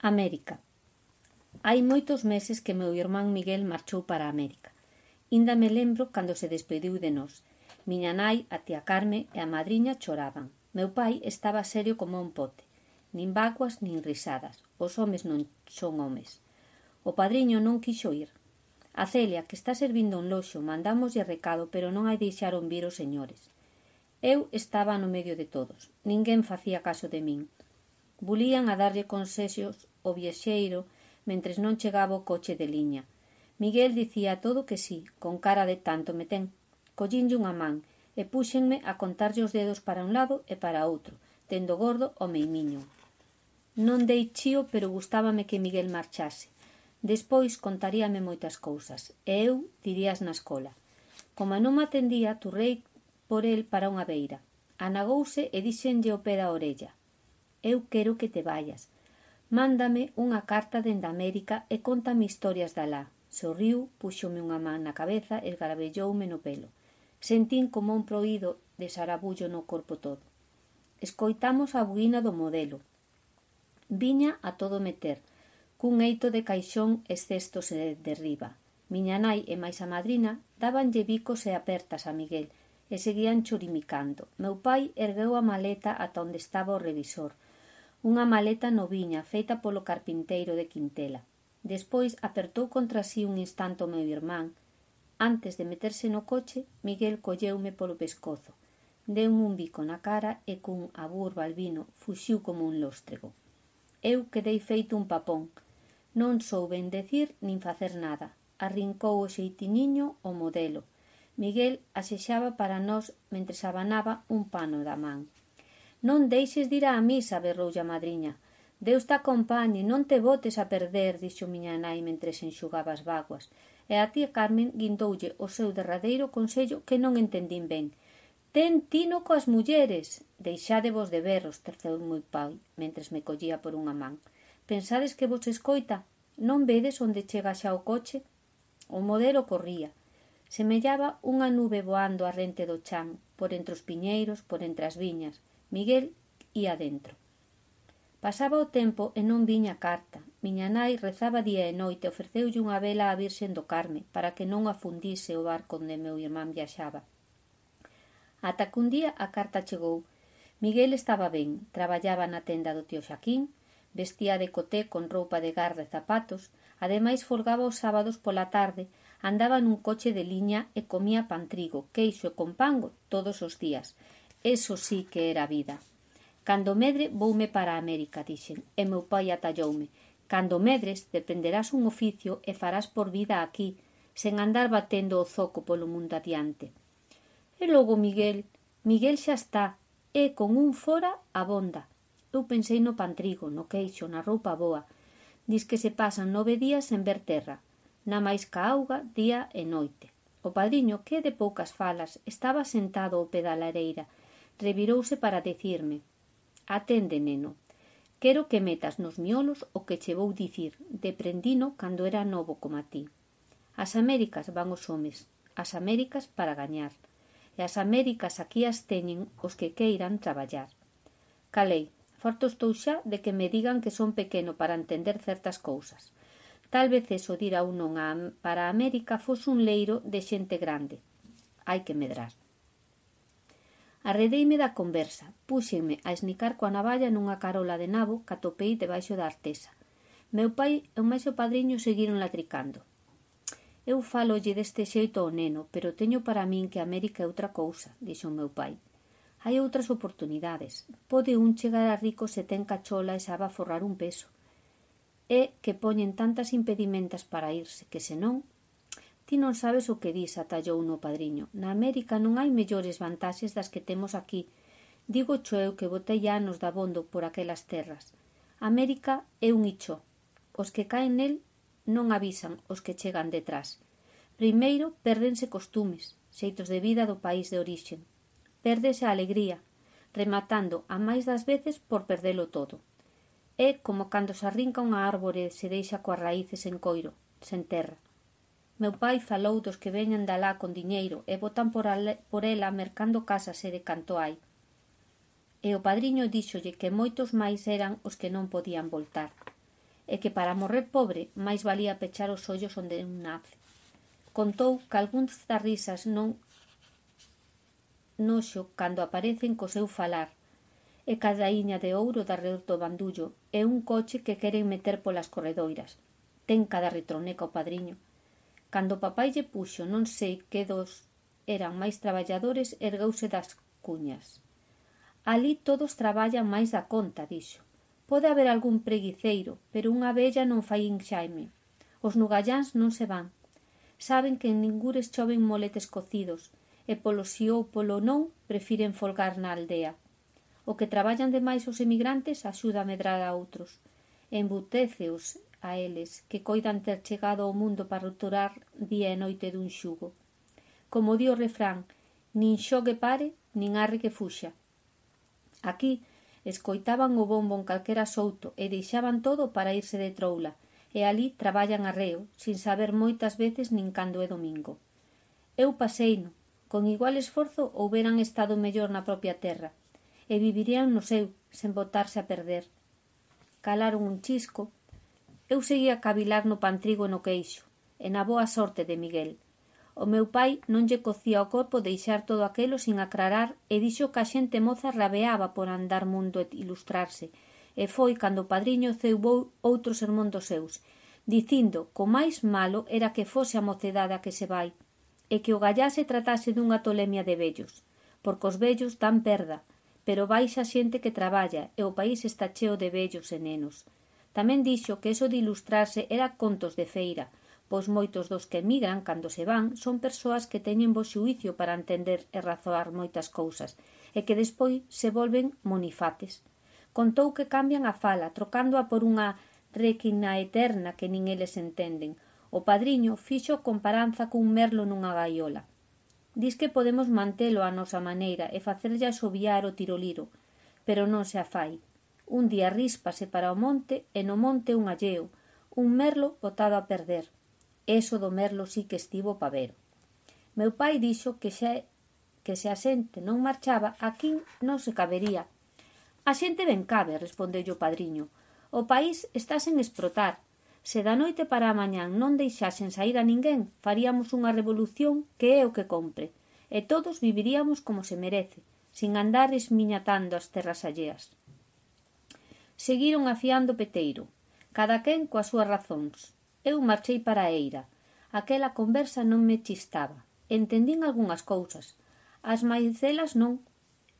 América Hai moitos meses que meu irmán Miguel marchou para América. Inda me lembro cando se despediu de nós. Miña nai, a tía Carme e a madriña choraban. Meu pai estaba serio como un pote. Nin vacuas, nin risadas. Os homes non son homes. O padriño non quixo ir. A Celia, que está servindo un loxo, mandamoslle recado, pero non hai deixaron vir os señores. Eu estaba no medio de todos. Ninguén facía caso de min. Bulían a darlle consexos o viaxeiro mentres non chegaba o coche de liña. Miguel dicía todo que sí, con cara de tanto me ten. Collínlle unha man e púxenme a contarlle os dedos para un lado e para outro, tendo gordo o meimiño. Non dei chío, pero gustábame que Miguel marchase. Despois contaríame moitas cousas, e eu dirías na escola. Como non me atendía, turrei por el para unha beira. Anagouse e dixenlle o pé da orella. Eu quero que te vayas, Mándame unha carta dende América e contame historias de alá. Sorriu, puxome unha man na cabeza e garabelloume no pelo. Sentín como un proído de sarabullo no corpo todo. Escoitamos a buina do modelo. Viña a todo meter, cun eito de caixón e cestos de riba. Miña nai e máis a madrina dábanlle bicos e apertas a Miguel e seguían churimicando. Meu pai ergueu a maleta ata onde estaba o revisor – unha maleta noviña feita polo carpinteiro de Quintela. Despois apertou contra si un instante o meu irmán. Antes de meterse no coche, Miguel colleume polo pescozo. Deu un bico na cara e cun abur balbino fuxiu como un lóstrego. Eu quedei feito un papón. Non souben decir nin facer nada. Arrincou o xeitiñiño o modelo. Miguel asexaba para nós mentre abanaba un pano da man. Non deixes de ir á misa, berroulle a madriña. Deus te acompañe, non te botes a perder, dixo miña nai mentre se enxugaba as vaguas. E a tía Carmen guindoulle o seu derradeiro consello que non entendín ben. Ten tino coas mulleres. Deixádevos de berros, terceu moi pai, mentres me collía por unha man. Pensades que vos escoita? Non vedes onde chega xa o coche? O modelo corría. Semellaba unha nube voando a rente do chan, por entre os piñeiros, por entre as viñas. Miguel ía dentro. Pasaba o tempo e non viña carta. Miña nai rezaba día e noite, ofreceulle unha vela á Virxen do Carme para que non afundise o barco onde meu irmán viaxaba. Ata que un día a carta chegou. Miguel estaba ben, traballaba na tenda do tío Xaquín, vestía de coté con roupa de garra e zapatos, ademais folgaba os sábados pola tarde, andaba nun coche de liña e comía pantrigo, queixo e compango todos os días, Eso sí que era vida. Cando medre, voume para América, dixen, e meu pai atalloume. Cando medres, dependerás un oficio e farás por vida aquí, sen andar batendo o zoco polo mundo adiante. E logo Miguel, Miguel xa está, e con un fora abonda. Eu pensei no pantrigo, no queixo, na roupa boa. Dis que se pasan nove días sen ver terra, na máis ca auga día e noite. O padriño, que de poucas falas, estaba sentado ao pé da lareira, revirouse para decirme Atende, neno. Quero que metas nos miolos o que che vou dicir, deprendino cando era novo como a ti. As Américas van os homes, as Américas para gañar, e as Américas aquí as teñen os que queiran traballar. Calei, farto estou xa de que me digan que son pequeno para entender certas cousas. Tal vez eso dirá un non a, para a América fose un leiro de xente grande. Hai que medrar. Arredeime da conversa, púxenme a esnicar coa navalla nunha carola de nabo que atopei debaixo da artesa. Meu pai e o máis o padriño seguiron latricando. Eu falolle deste xeito ao neno, pero teño para min que América é outra cousa, dixo o meu pai. Hai outras oportunidades. Pode un chegar a rico se ten cachola e sabe forrar un peso. É que poñen tantas impedimentas para irse que senón Ti non sabes o que dis, atallou no padriño. Na América non hai mellores vantaxes das que temos aquí. Digo eu que botei anos da bondo por aquelas terras. América é un icho. Os que caen nel non avisan os que chegan detrás. Primeiro, pérdense costumes, xeitos de vida do país de orixen. Pérdese a alegría, rematando a máis das veces por perdelo todo. É como cando se arrinca unha árbore e se deixa coas raíces en coiro, sen terra Meu pai falou dos que veñan dalá con diñeiro e botan por, ale, por ela mercando casas e de canto hai. E o padriño díxolle que moitos máis eran os que non podían voltar e que para morrer pobre máis valía pechar os ollos onde un nace. Contou que algúns das risas non noxo cando aparecen co seu falar e cada iña de ouro da redor do bandullo e un coche que queren meter polas corredoiras. Ten cada retroneca o padriño – Cando papai lle puxo non sei que dos eran máis traballadores, ergueuse das cuñas. Alí todos traballan máis da conta, dixo. Pode haber algún preguiceiro, pero unha vella non fai enxaime. Os nugallans non se van. Saben que en ningures choven moletes cocidos, e polo si ou polo non prefiren folgar na aldea. O que traballan demais os emigrantes axuda a medrar a outros. Embutéceos a eles, que coidan ter chegado ao mundo para roturar día e noite dun xugo. Como di o refrán, nin xogue pare, nin arre que fuxa. Aquí escoitaban o bombo en calquera souto e deixaban todo para irse de troula, e ali traballan arreo, sin saber moitas veces nin cando é domingo. Eu paseino, con igual esforzo houberan estado mellor na propia terra, e vivirían no seu, sen botarse a perder. Calaron un chisco, Eu seguía a cavilar no pantrigo e no queixo, e na boa sorte de Miguel. O meu pai non lle cocía o corpo deixar todo aquilo sin acrarar e dixo que a xente moza rabeaba por andar mundo e ilustrarse, e foi cando o padriño ceubou outro sermón dos seus, dicindo que o máis malo era que fose a mocedade a que se vai, e que o gallase tratase dunha tolemia de vellos, porque os vellos dan perda, pero baixa xente que traballa e o país está cheo de vellos e nenos. Tamén dixo que eso de ilustrarse era contos de feira, pois moitos dos que emigran cando se van son persoas que teñen bo xuicio para entender e razoar moitas cousas e que despois se volven monifates. Contou que cambian a fala, trocándoa por unha requina eterna que nin eles entenden. O padriño fixo comparanza cun merlo nunha gaiola. Diz que podemos mantelo á nosa maneira e facerlle asobiar o tiroliro, pero non se afai. Un día ríspase para o monte e no monte un alleo, un merlo botado a perder. Eso do merlo sí que estivo pavero. Meu pai dixo que xa que se a xente non marchaba, aquí non se cabería. A xente ben cabe, respondeu o padriño. O país está sen explotar. Se da noite para a mañán non deixasen sair a ninguén, faríamos unha revolución que é o que compre, e todos viviríamos como se merece, sin andar esmiñatando as terras alleas. Seguiron afiando peteiro, peteiro, cadaquén coas súas razóns. Eu marchei para a eira. Aquela conversa non me chistaba. Entendín algunhas cousas. As maicelas non.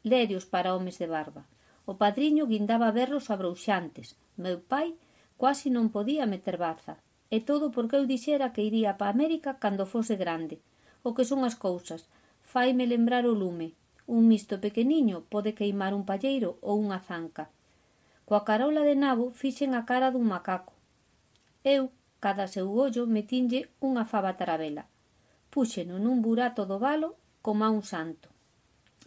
Lerios para homes de barba. O padriño guindaba berros abrouxantes. Meu pai quasi non podía meter baza. E todo porque eu dixera que iría pa América cando fose grande. O que son as cousas. Faime lembrar o lume. Un misto pequeniño pode queimar un palleiro ou unha zanca. Coa carola de nabo fixen a cara dun macaco. Eu, cada seu ollo, metinlle unha faba tarabela. Púxeno nun burato do balo como a un santo.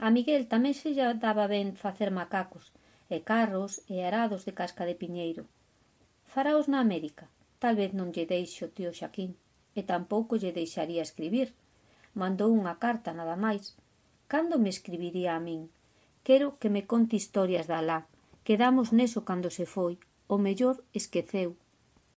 A Miguel tamén se lla daba ben facer macacos, e carros e arados de casca de piñeiro. Faraos na América, tal vez non lle deixo tío Xaquín, e tampouco lle deixaría escribir. Mandou unha carta nada máis. Cando me escribiría a min? Quero que me conte historias da lá Quedamos neso cando se foi, o mellor esqueceu.